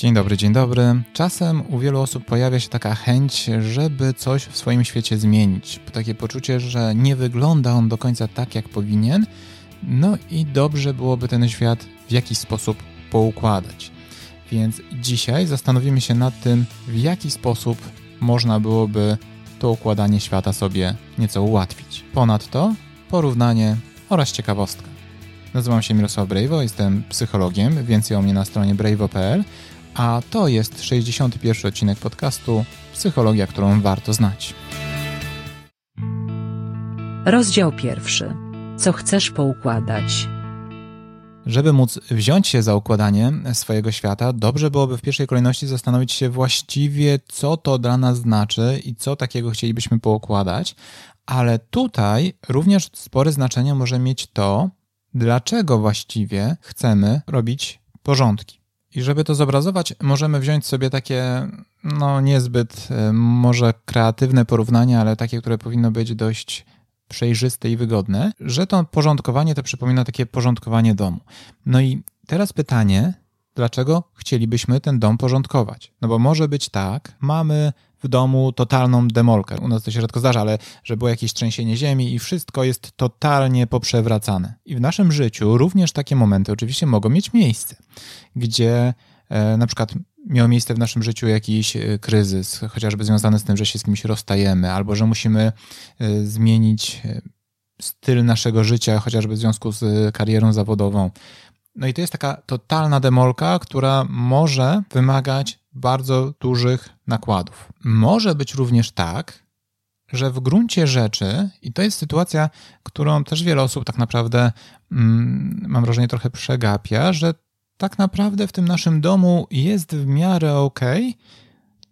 Dzień dobry, dzień dobry. Czasem u wielu osób pojawia się taka chęć, żeby coś w swoim świecie zmienić. Takie poczucie, że nie wygląda on do końca tak, jak powinien, no i dobrze byłoby ten świat w jakiś sposób poukładać. Więc dzisiaj zastanowimy się nad tym, w jaki sposób można byłoby to układanie świata sobie nieco ułatwić. Ponadto porównanie oraz ciekawostka. Nazywam się Mirosław Brejwo, jestem psychologiem, więcej o mnie na stronie brejwo.pl, a to jest 61 odcinek podcastu Psychologia, którą warto znać. Rozdział pierwszy. Co chcesz poukładać? Żeby móc wziąć się za układanie swojego świata, dobrze byłoby w pierwszej kolejności zastanowić się właściwie, co to dla nas znaczy i co takiego chcielibyśmy poukładać, ale tutaj również spore znaczenie może mieć to, dlaczego właściwie chcemy robić porządki. I żeby to zobrazować, możemy wziąć sobie takie, no niezbyt e, może kreatywne porównanie, ale takie, które powinno być dość przejrzyste i wygodne, że to porządkowanie to przypomina takie porządkowanie domu. No i teraz pytanie, dlaczego chcielibyśmy ten dom porządkować? No bo może być tak, mamy w domu totalną demolkę. U nas to się rzadko zdarza, ale że było jakieś trzęsienie ziemi i wszystko jest totalnie poprzewracane. I w naszym życiu również takie momenty oczywiście mogą mieć miejsce, gdzie e, na przykład miał miejsce w naszym życiu jakiś e, kryzys, chociażby związany z tym, że się z kimś rozstajemy, albo że musimy e, zmienić e, styl naszego życia, chociażby w związku z karierą zawodową. No i to jest taka totalna demolka, która może wymagać bardzo dużych nakładów. Może być również tak, że w gruncie rzeczy, i to jest sytuacja, którą też wiele osób tak naprawdę, mm, mam wrażenie, trochę przegapia, że tak naprawdę w tym naszym domu jest w miarę ok,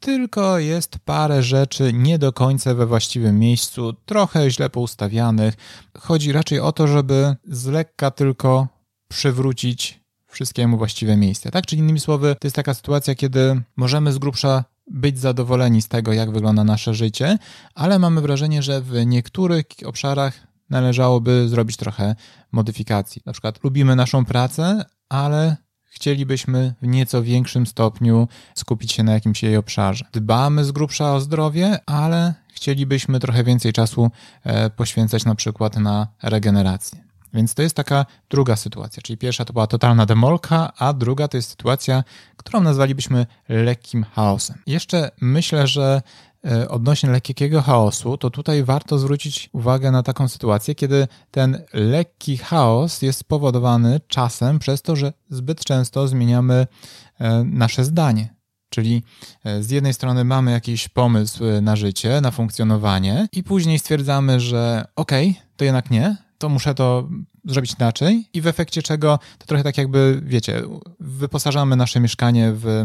tylko jest parę rzeczy nie do końca we właściwym miejscu, trochę źle poustawianych. Chodzi raczej o to, żeby z lekka tylko przywrócić wszystkiemu właściwe miejsce. Tak? Czyli innymi słowy, to jest taka sytuacja, kiedy możemy z grubsza być zadowoleni z tego, jak wygląda nasze życie, ale mamy wrażenie, że w niektórych obszarach należałoby zrobić trochę modyfikacji. Na przykład lubimy naszą pracę, ale chcielibyśmy w nieco większym stopniu skupić się na jakimś jej obszarze. Dbamy z grubsza o zdrowie, ale chcielibyśmy trochę więcej czasu e, poświęcać na przykład na regenerację. Więc to jest taka druga sytuacja, czyli pierwsza to była totalna demolka, a druga to jest sytuacja, którą nazwalibyśmy lekkim chaosem. Jeszcze myślę, że e, odnośnie lekkiego chaosu, to tutaj warto zwrócić uwagę na taką sytuację, kiedy ten lekki chaos jest spowodowany czasem przez to, że zbyt często zmieniamy e, nasze zdanie. Czyli e, z jednej strony mamy jakiś pomysł na życie, na funkcjonowanie, i później stwierdzamy, że okej, okay, to jednak nie, to muszę to zrobić inaczej. I w efekcie czego to trochę tak jakby, wiecie, wyposażamy nasze mieszkanie w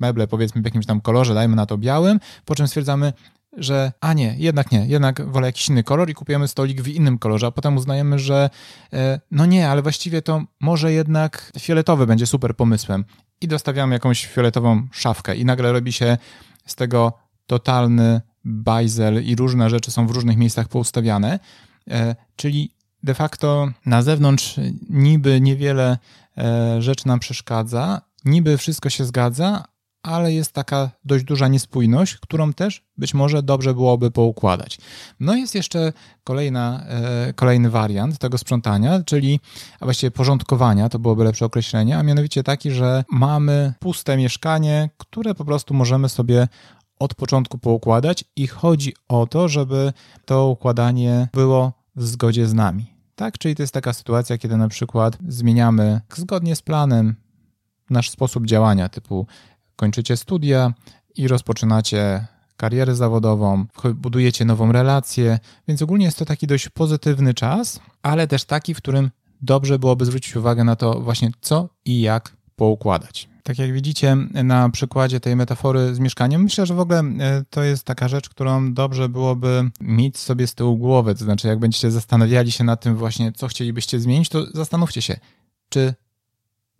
meble powiedzmy w jakimś tam kolorze, dajmy na to białym, po czym stwierdzamy, że a nie, jednak nie, jednak wolę jakiś inny kolor i kupujemy stolik w innym kolorze, a potem uznajemy, że e, no nie, ale właściwie to może jednak fioletowy będzie super pomysłem. I dostawiamy jakąś fioletową szafkę i nagle robi się z tego totalny bajzel i różne rzeczy są w różnych miejscach poustawiane, e, czyli de facto na zewnątrz niby niewiele e, rzeczy nam przeszkadza, niby wszystko się zgadza, ale jest taka dość duża niespójność, którą też być może dobrze byłoby poukładać. No jest jeszcze kolejna, e, kolejny wariant tego sprzątania, czyli a właściwie porządkowania, to byłoby lepsze określenie, a mianowicie taki, że mamy puste mieszkanie, które po prostu możemy sobie od początku poukładać i chodzi o to, żeby to układanie było w zgodzie z nami. Tak, czyli to jest taka sytuacja, kiedy na przykład zmieniamy zgodnie z planem nasz sposób działania, typu kończycie studia i rozpoczynacie karierę zawodową, budujecie nową relację, więc ogólnie jest to taki dość pozytywny czas, ale też taki, w którym dobrze byłoby zwrócić uwagę na to właśnie co i jak poukładać. Tak jak widzicie na przykładzie tej metafory z mieszkaniem, myślę, że w ogóle e, to jest taka rzecz, którą dobrze byłoby mieć sobie z tyłu głowy. To znaczy, jak będziecie zastanawiali się nad tym właśnie, co chcielibyście zmienić, to zastanówcie się, czy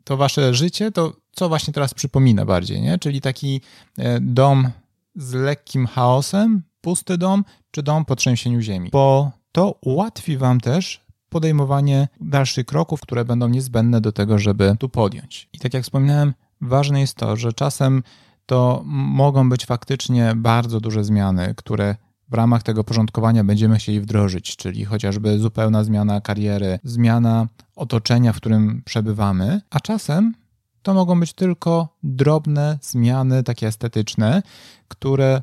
to wasze życie, to co właśnie teraz przypomina bardziej, nie? Czyli taki e, dom z lekkim chaosem, pusty dom, czy dom po trzęsieniu ziemi. Bo to ułatwi wam też podejmowanie dalszych kroków, które będą niezbędne do tego, żeby tu podjąć. I tak jak wspominałem, ważne jest to, że czasem to mogą być faktycznie bardzo duże zmiany, które w ramach tego porządkowania będziemy chcieli wdrożyć, czyli chociażby zupełna zmiana kariery, zmiana otoczenia, w którym przebywamy, a czasem to mogą być tylko drobne zmiany, takie estetyczne, które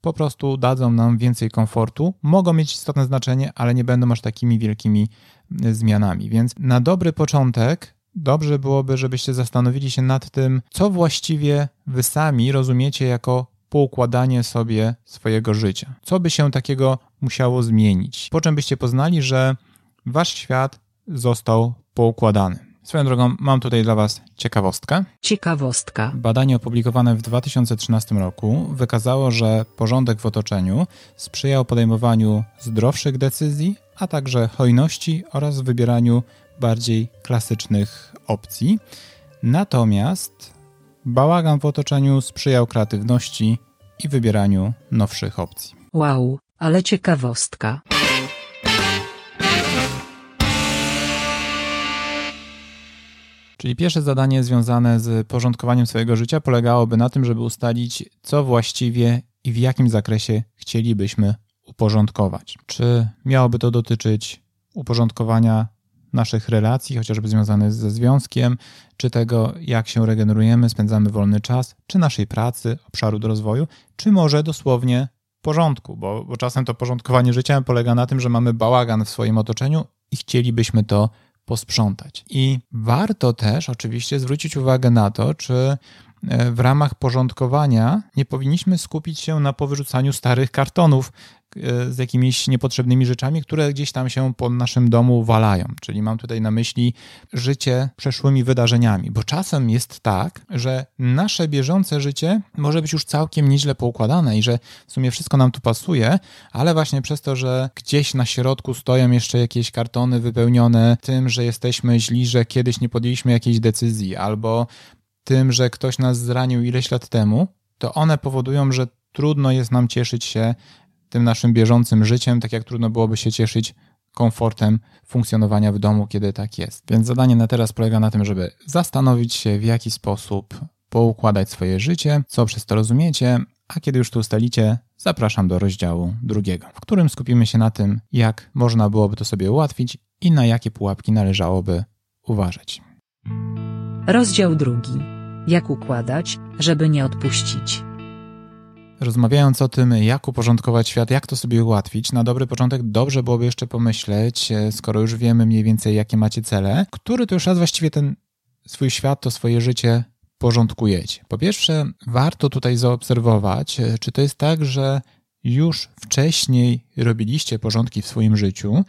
po prostu dadzą nam więcej komfortu, mogą mieć istotne znaczenie, ale nie będą aż takimi wielkimi zmianami. Więc na dobry początek dobrze byłoby, żebyście zastanowili się nad tym, co właściwie wy sami rozumiecie jako poukładanie sobie swojego życia. Co by się takiego musiało zmienić? Po czym byście poznali, że wasz świat został poukładany. Swoją drogą, mam tutaj dla Was ciekawostkę. Ciekawostka. Badanie opublikowane w 2013 roku wykazało, że porządek w otoczeniu sprzyjał podejmowaniu zdrowszych decyzji, a także hojności oraz wybieraniu bardziej klasycznych opcji. Natomiast bałagan w otoczeniu sprzyjał kreatywności i wybieraniu nowszych opcji. Wow, ale ciekawostka. Czyli pierwsze zadanie związane z porządkowaniem swojego życia polegałoby na tym, żeby ustalić, co właściwie i w jakim zakresie chcielibyśmy uporządkować. Czy miałoby to dotyczyć uporządkowania naszych relacji, chociażby związanych ze związkiem, czy tego, jak się regenerujemy, spędzamy wolny czas, czy naszej pracy, obszaru do rozwoju, czy może dosłownie porządku, bo, bo czasem to porządkowanie życia polega na tym, że mamy bałagan w swoim otoczeniu i chcielibyśmy to posprzątać. I warto też oczywiście zwrócić uwagę na to, czy e, w ramach porządkowania nie powinniśmy skupić się na powyrzucaniu starych kartonów, z jakimiś niepotrzebnymi rzeczami, które gdzieś tam się po naszym domu walają. Czyli mam tutaj na myśli życie przeszłymi wydarzeniami, bo czasem jest tak, że nasze bieżące życie może być już całkiem nieźle poukładane i że w sumie wszystko nam tu pasuje, ale właśnie przez to, że gdzieś na środku stoją jeszcze jakieś kartony wypełnione tym, że jesteśmy źli, że kiedyś nie podjęliśmy jakiejś decyzji, albo tym, że ktoś nas zranił ileś lat temu, to one powodują, że trudno jest nam cieszyć się tym naszym bieżącym życiem, tak jak trudno byłoby się cieszyć komfortem funkcjonowania w domu, kiedy tak jest. Więc zadanie na teraz polega na tym, żeby zastanowić się, w jaki sposób poukładać swoje życie, co przez to rozumiecie, a kiedy już to ustalicie, zapraszam do rozdziału drugiego, w którym skupimy się na tym, jak można byłoby to sobie ułatwić i na jakie pułapki należałoby uważać. Rozdział drugi. Jak układać, żeby nie odpuścić. Rozmawiając o tym, jak uporządkować świat, jak to sobie ułatwić, na dobry początek dobrze byłoby jeszcze pomyśleć, e, skoro już wiemy mniej więcej, jakie macie cele, który to już raz właściwie ten swój świat, to swoje życie porządkujecie. Po pierwsze, warto tutaj zaobserwować, e, czy to jest tak, że już wcześniej robiliście porządki w swoim życiu.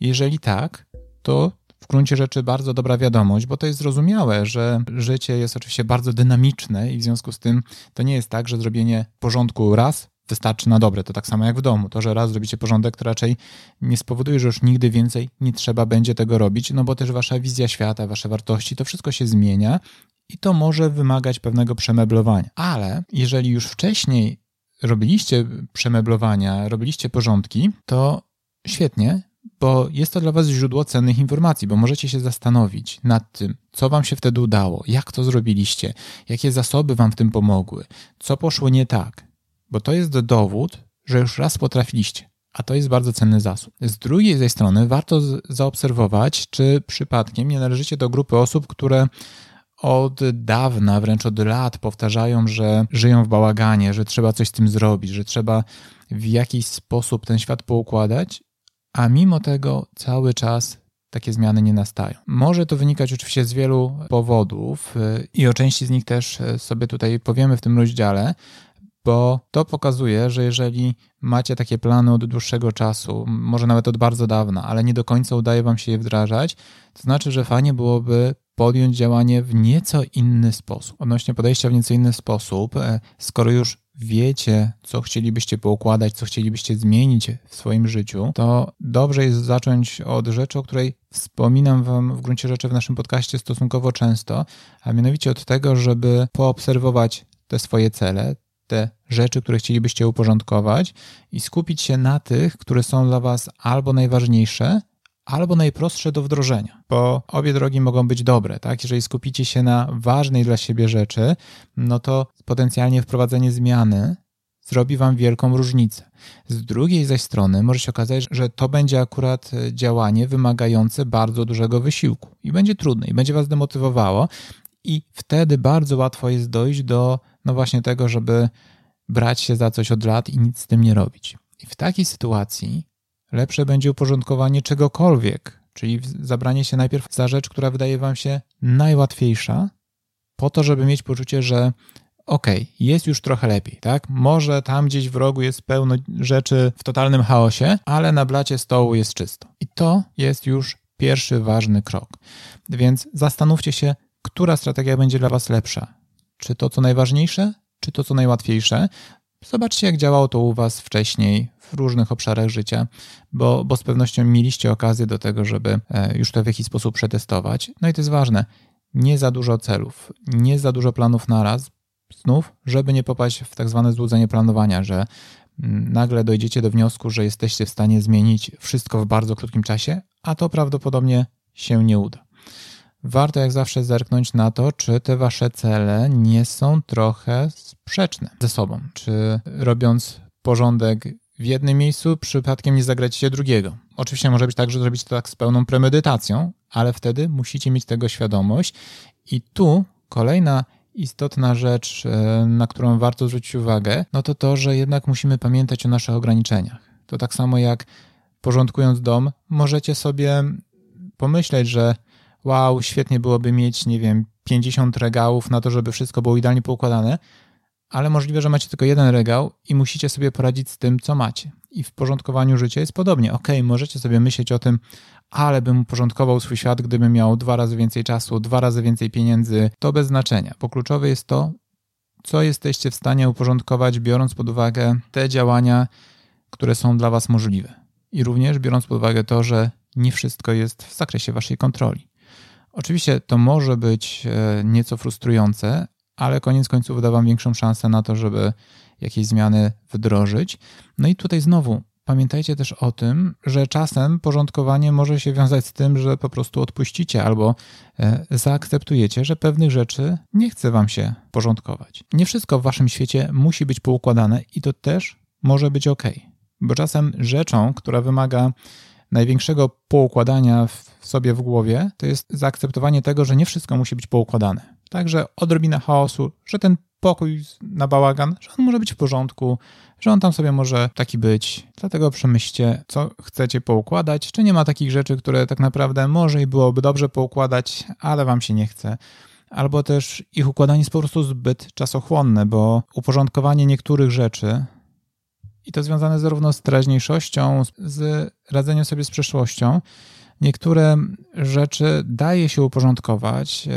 Jeżeli tak, to w gruncie rzeczy bardzo dobra wiadomość, bo to jest zrozumiałe, że życie jest oczywiście bardzo dynamiczne i w związku z tym to nie jest tak, że zrobienie porządku raz wystarczy na dobre. To tak samo jak w domu. To, że raz zrobicie porządek, to raczej nie spowoduje, że już nigdy więcej nie trzeba będzie tego robić, no bo też wasza wizja świata, wasze wartości, to wszystko się zmienia i to może wymagać pewnego przemeblowania. Ale jeżeli już wcześniej robiliście przemeblowania, robiliście porządki, to świetnie, bo jest to dla Was źródło cennych informacji, bo możecie się zastanowić nad tym, co Wam się wtedy udało, jak to zrobiliście, jakie zasoby Wam w tym pomogły, co poszło nie tak, bo to jest dowód, że już raz potrafiliście, a to jest bardzo cenny zasób. Z drugiej tej strony warto zaobserwować, czy przypadkiem nie należycie do grupy osób, które od dawna, wręcz od lat powtarzają, że żyją w bałaganie, że trzeba coś z tym zrobić, że trzeba w jakiś sposób ten świat poukładać a mimo tego cały czas takie zmiany nie nastają. Może to wynikać oczywiście z wielu powodów y, i o części z nich też y, sobie tutaj powiemy w tym rozdziale, bo to pokazuje, że jeżeli macie takie plany od dłuższego czasu, może nawet od bardzo dawna, ale nie do końca udaje wam się je wdrażać, to znaczy, że fajnie byłoby podjąć działanie w nieco inny sposób. Odnośnie podejścia w nieco inny sposób, e, skoro już wiecie, co chcielibyście poukładać, co chcielibyście zmienić w swoim życiu, to dobrze jest zacząć od rzeczy, o której wspominam Wam w gruncie rzeczy w naszym podcaście stosunkowo często, a mianowicie od tego, żeby poobserwować te swoje cele, te rzeczy, które chcielibyście uporządkować i skupić się na tych, które są dla Was albo najważniejsze, albo najprostsze do wdrożenia, bo obie drogi mogą być dobre, tak? Jeżeli skupicie się na ważnej dla siebie rzeczy, no to potencjalnie wprowadzenie zmiany zrobi wam wielką różnicę. Z drugiej zaś strony może się okazać, że to będzie akurat e, działanie wymagające bardzo dużego wysiłku i będzie trudne i będzie was demotywowało i wtedy bardzo łatwo jest dojść do no właśnie tego, żeby brać się za coś od lat i nic z tym nie robić. I w takiej sytuacji lepsze będzie uporządkowanie czegokolwiek, czyli zabranie się najpierw za rzecz, która wydaje wam się najłatwiejsza, po to, żeby mieć poczucie, że okej, okay, jest już trochę lepiej, tak? Może tam gdzieś w rogu jest pełno rzeczy w totalnym chaosie, ale na blacie stołu jest czysto. I to jest już pierwszy ważny krok. Więc zastanówcie się, która strategia będzie dla Was lepsza. Czy to, co najważniejsze, czy to, co najłatwiejsze. Zobaczcie, jak działało to u Was wcześniej w różnych obszarach życia, bo, bo z pewnością mieliście okazję do tego, żeby e, już to w jakiś sposób przetestować. No i to jest ważne. Nie za dużo celów, nie za dużo planów naraz, znów, żeby nie popaść w tak zwane złudzenie planowania, że mm, nagle dojdziecie do wniosku, że jesteście w stanie zmienić wszystko w bardzo krótkim czasie, a to prawdopodobnie się nie uda. Warto jak zawsze zerknąć na to, czy te wasze cele nie są trochę sprzeczne ze sobą. Czy robiąc porządek w jednym miejscu, przypadkiem nie zagracie drugiego. Oczywiście może być tak, że zrobicie to tak z pełną premedytacją, ale wtedy musicie mieć tego świadomość. I tu kolejna istotna rzecz, e, na którą warto zwrócić uwagę, no to to, że jednak musimy pamiętać o naszych ograniczeniach. To tak samo jak porządkując dom, możecie sobie pomyśleć, że wow, świetnie byłoby mieć, nie wiem, 50 regałów na to, żeby wszystko było idealnie poukładane, ale możliwe, że macie tylko jeden regał i musicie sobie poradzić z tym, co macie. I w porządkowaniu życia jest podobnie. Ok, możecie sobie myśleć o tym, ale bym uporządkował swój świat, gdybym miał dwa razy więcej czasu, dwa razy więcej pieniędzy. To bez znaczenia, bo kluczowe jest to, co jesteście w stanie uporządkować, biorąc pod uwagę te działania, które są dla Was możliwe. I również biorąc pod uwagę to, że nie wszystko jest w zakresie Waszej kontroli. Oczywiście to może być e, nieco frustrujące, ale koniec końców da Wam większą szansę na to, żeby jakieś zmiany wdrożyć. No i tutaj znowu pamiętajcie też o tym, że czasem porządkowanie może się wiązać z tym, że po prostu odpuścicie albo e, zaakceptujecie, że pewnych rzeczy nie chce Wam się porządkować. Nie wszystko w Waszym świecie musi być poukładane i to też może być ok, bo czasem rzeczą, która wymaga największego poukładania w sobie w głowie, to jest zaakceptowanie tego, że nie wszystko musi być poukładane. Także odrobina chaosu, że ten pokój na bałagan, że on może być w porządku, że on tam sobie może taki być. Dlatego przemyślcie, co chcecie poukładać, czy nie ma takich rzeczy, które tak naprawdę może i byłoby dobrze poukładać, ale wam się nie chce. Albo też ich układanie jest po prostu zbyt czasochłonne, bo uporządkowanie niektórych rzeczy i to związane zarówno z teraźniejszością, z radzeniem sobie z przeszłością, niektóre rzeczy daje się uporządkować,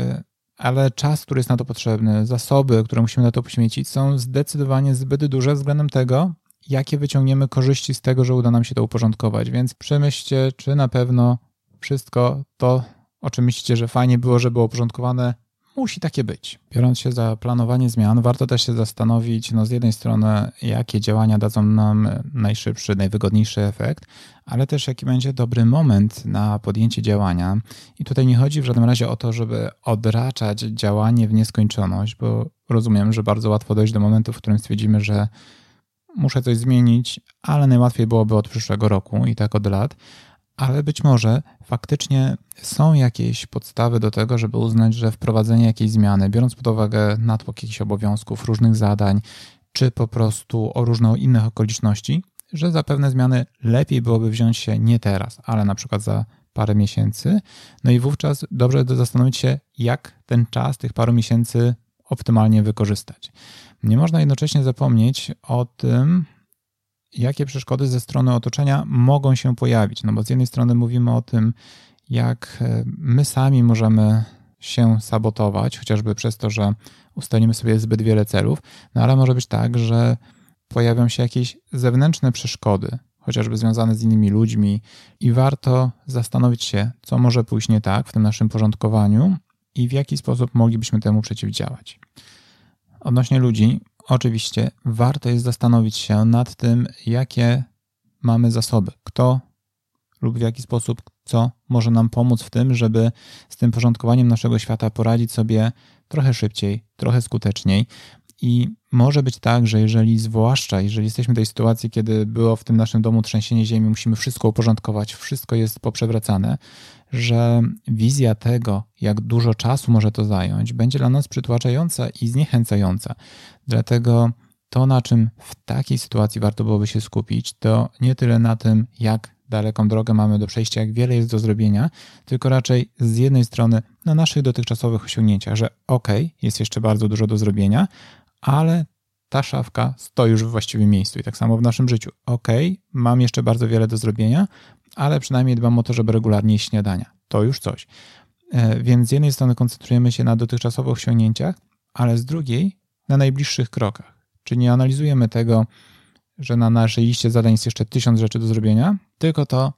ale czas, który jest na to potrzebny, zasoby, które musimy na to poświęcić, są zdecydowanie zbyt duże względem tego, jakie wyciągniemy korzyści z tego, że uda nam się to uporządkować. Więc przemyślcie, czy na pewno wszystko to, o czym myślicie, że fajnie było, że było uporządkowane, musi takie być. Biorąc się za planowanie zmian, warto też się zastanowić, no z jednej strony, jakie działania dadzą nam najszybszy, najwygodniejszy efekt, ale też jaki będzie dobry moment na podjęcie działania. I tutaj nie chodzi w żadnym razie o to, żeby odraczać działanie w nieskończoność, bo rozumiem, że bardzo łatwo dojść do momentu, w którym stwierdzimy, że muszę coś zmienić, ale najłatwiej byłoby od przyszłego roku i tak od lat ale być może faktycznie są jakieś podstawy do tego, żeby uznać, że wprowadzenie jakiejś zmiany, biorąc pod uwagę natłok jakichś obowiązków, różnych zadań, czy po prostu o różne innych okoliczności, że za pewne zmiany lepiej byłoby wziąć się nie teraz, ale na przykład za parę miesięcy. No i wówczas dobrze zastanowić się, jak ten czas tych paru miesięcy optymalnie wykorzystać. Nie można jednocześnie zapomnieć o tym, jakie przeszkody ze strony otoczenia mogą się pojawić. No bo z jednej strony mówimy o tym, jak e, my sami możemy się sabotować, chociażby przez to, że ustalimy sobie zbyt wiele celów, no ale może być tak, że pojawią się jakieś zewnętrzne przeszkody, chociażby związane z innymi ludźmi, i warto zastanowić się, co może pójść nie tak w tym naszym porządkowaniu i w jaki sposób moglibyśmy temu przeciwdziałać. Odnośnie ludzi, oczywiście warto jest zastanowić się nad tym, jakie mamy zasoby, kto lub w jaki sposób, co może nam pomóc w tym, żeby z tym porządkowaniem naszego świata poradzić sobie trochę szybciej, trochę skuteczniej. I może być tak, że jeżeli, zwłaszcza jeżeli jesteśmy w tej sytuacji, kiedy było w tym naszym domu trzęsienie ziemi, musimy wszystko uporządkować, wszystko jest poprzewracane, że wizja tego, jak dużo czasu może to zająć, będzie dla nas przytłaczająca i zniechęcająca. Dlatego to, na czym w takiej sytuacji warto byłoby się skupić, to nie tyle na tym, jak daleką drogę mamy do przejścia, jak wiele jest do zrobienia, tylko raczej z jednej strony na naszych dotychczasowych osiągnięciach, że ok, jest jeszcze bardzo dużo do zrobienia, ale ta szafka stoi już w właściwym miejscu. I tak samo w naszym życiu. Ok, mam jeszcze bardzo wiele do zrobienia, ale przynajmniej dbam o to, żeby regularnie śniadania. To już coś. E, więc z jednej strony koncentrujemy się na dotychczasowych osiągnięciach, ale z drugiej na najbliższych krokach. Czyli nie analizujemy tego, że na naszej liście zadań jest jeszcze tysiąc rzeczy do zrobienia, tylko to,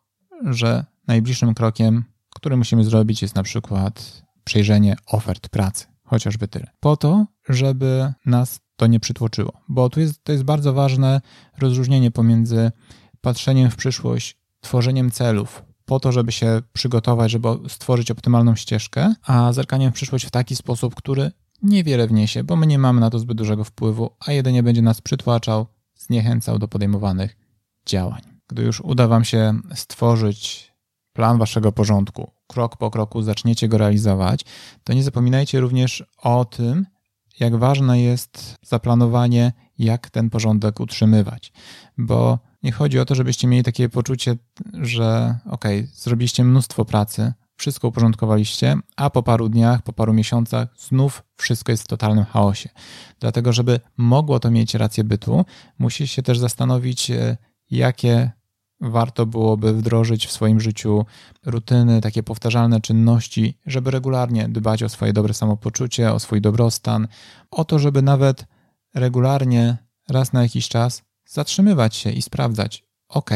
że najbliższym krokiem, który musimy zrobić, jest na przykład przejrzenie ofert pracy, chociażby tyle. Po to, żeby nas to nie przytłoczyło, bo tu jest, to jest bardzo ważne rozróżnienie pomiędzy patrzeniem w przyszłość, tworzeniem celów, po to, żeby się przygotować, żeby stworzyć optymalną ścieżkę, a zerkaniem w przyszłość w taki sposób, który niewiele wniesie, bo my nie mamy na to zbyt dużego wpływu, a jedynie będzie nas przytłaczał, zniechęcał do podejmowanych działań. Gdy już uda Wam się stworzyć plan Waszego porządku, krok po kroku zaczniecie go realizować, to nie zapominajcie również o tym, jak ważne jest zaplanowanie, jak ten porządek utrzymywać. Bo nie chodzi o to, żebyście mieli takie poczucie, że ok, zrobiliście mnóstwo pracy, wszystko uporządkowaliście, a po paru dniach, po paru miesiącach znów wszystko jest w totalnym chaosie. Dlatego, żeby mogło to mieć rację bytu, musicie się też zastanowić, e, jakie warto byłoby wdrożyć w swoim życiu rutyny, takie powtarzalne czynności, żeby regularnie dbać o swoje dobre samopoczucie, o swój dobrostan, o to, żeby nawet regularnie, raz na jakiś czas zatrzymywać się i sprawdzać, ok,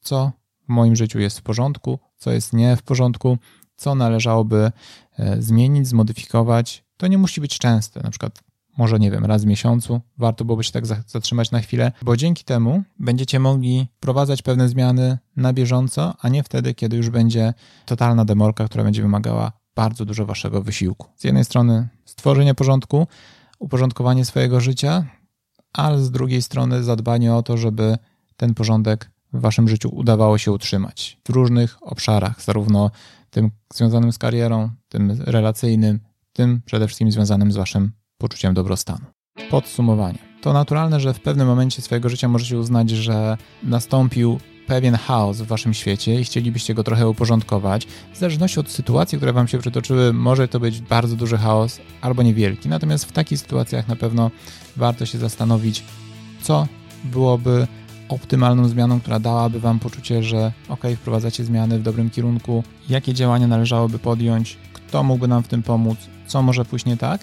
co w moim życiu jest w porządku, co jest nie w porządku, co należałoby e, zmienić, zmodyfikować. To nie musi być częste, na przykład może nie wiem, raz w miesiącu, warto byłoby się tak zatrzymać na chwilę, bo dzięki temu będziecie mogli wprowadzać pewne zmiany na bieżąco, a nie wtedy, kiedy już będzie totalna demolka, która będzie wymagała bardzo dużo waszego wysiłku. Z jednej strony stworzenie porządku, uporządkowanie swojego życia, ale z drugiej strony zadbanie o to, żeby ten porządek w waszym życiu udawało się utrzymać w różnych obszarach, zarówno tym związanym z karierą, tym relacyjnym, tym przede wszystkim związanym z waszym poczuciem dobrostanu. Podsumowanie. To naturalne, że w pewnym momencie swojego życia możecie uznać, że nastąpił pewien chaos w waszym świecie i chcielibyście go trochę uporządkować. W zależności od sytuacji, które wam się przytoczyły, może to być bardzo duży chaos albo niewielki. Natomiast w takich sytuacjach na pewno warto się zastanowić, co byłoby optymalną zmianą, która dałaby Wam poczucie, że ok, wprowadzacie zmiany w dobrym kierunku, jakie działania należałoby podjąć, kto mógłby nam w tym pomóc, co może pójść nie tak.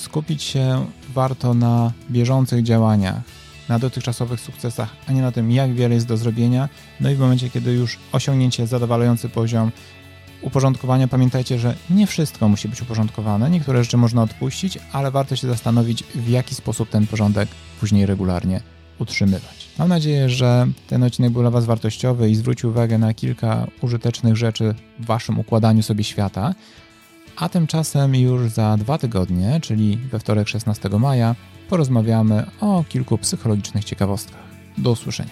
Skupić się warto na bieżących działaniach, na dotychczasowych sukcesach, a nie na tym, jak wiele jest do zrobienia. No i w momencie, kiedy już osiągnięcie zadowalający poziom uporządkowania, pamiętajcie, że nie wszystko musi być uporządkowane. Niektóre rzeczy można odpuścić, ale warto się zastanowić, w jaki sposób ten porządek później regularnie utrzymywać. Mam nadzieję, że ten odcinek był dla Was wartościowy i zwrócił uwagę na kilka użytecznych rzeczy w Waszym układaniu sobie świata. A tymczasem już za dwa tygodnie, czyli we wtorek 16 maja, porozmawiamy o kilku psychologicznych ciekawostkach. Do usłyszenia.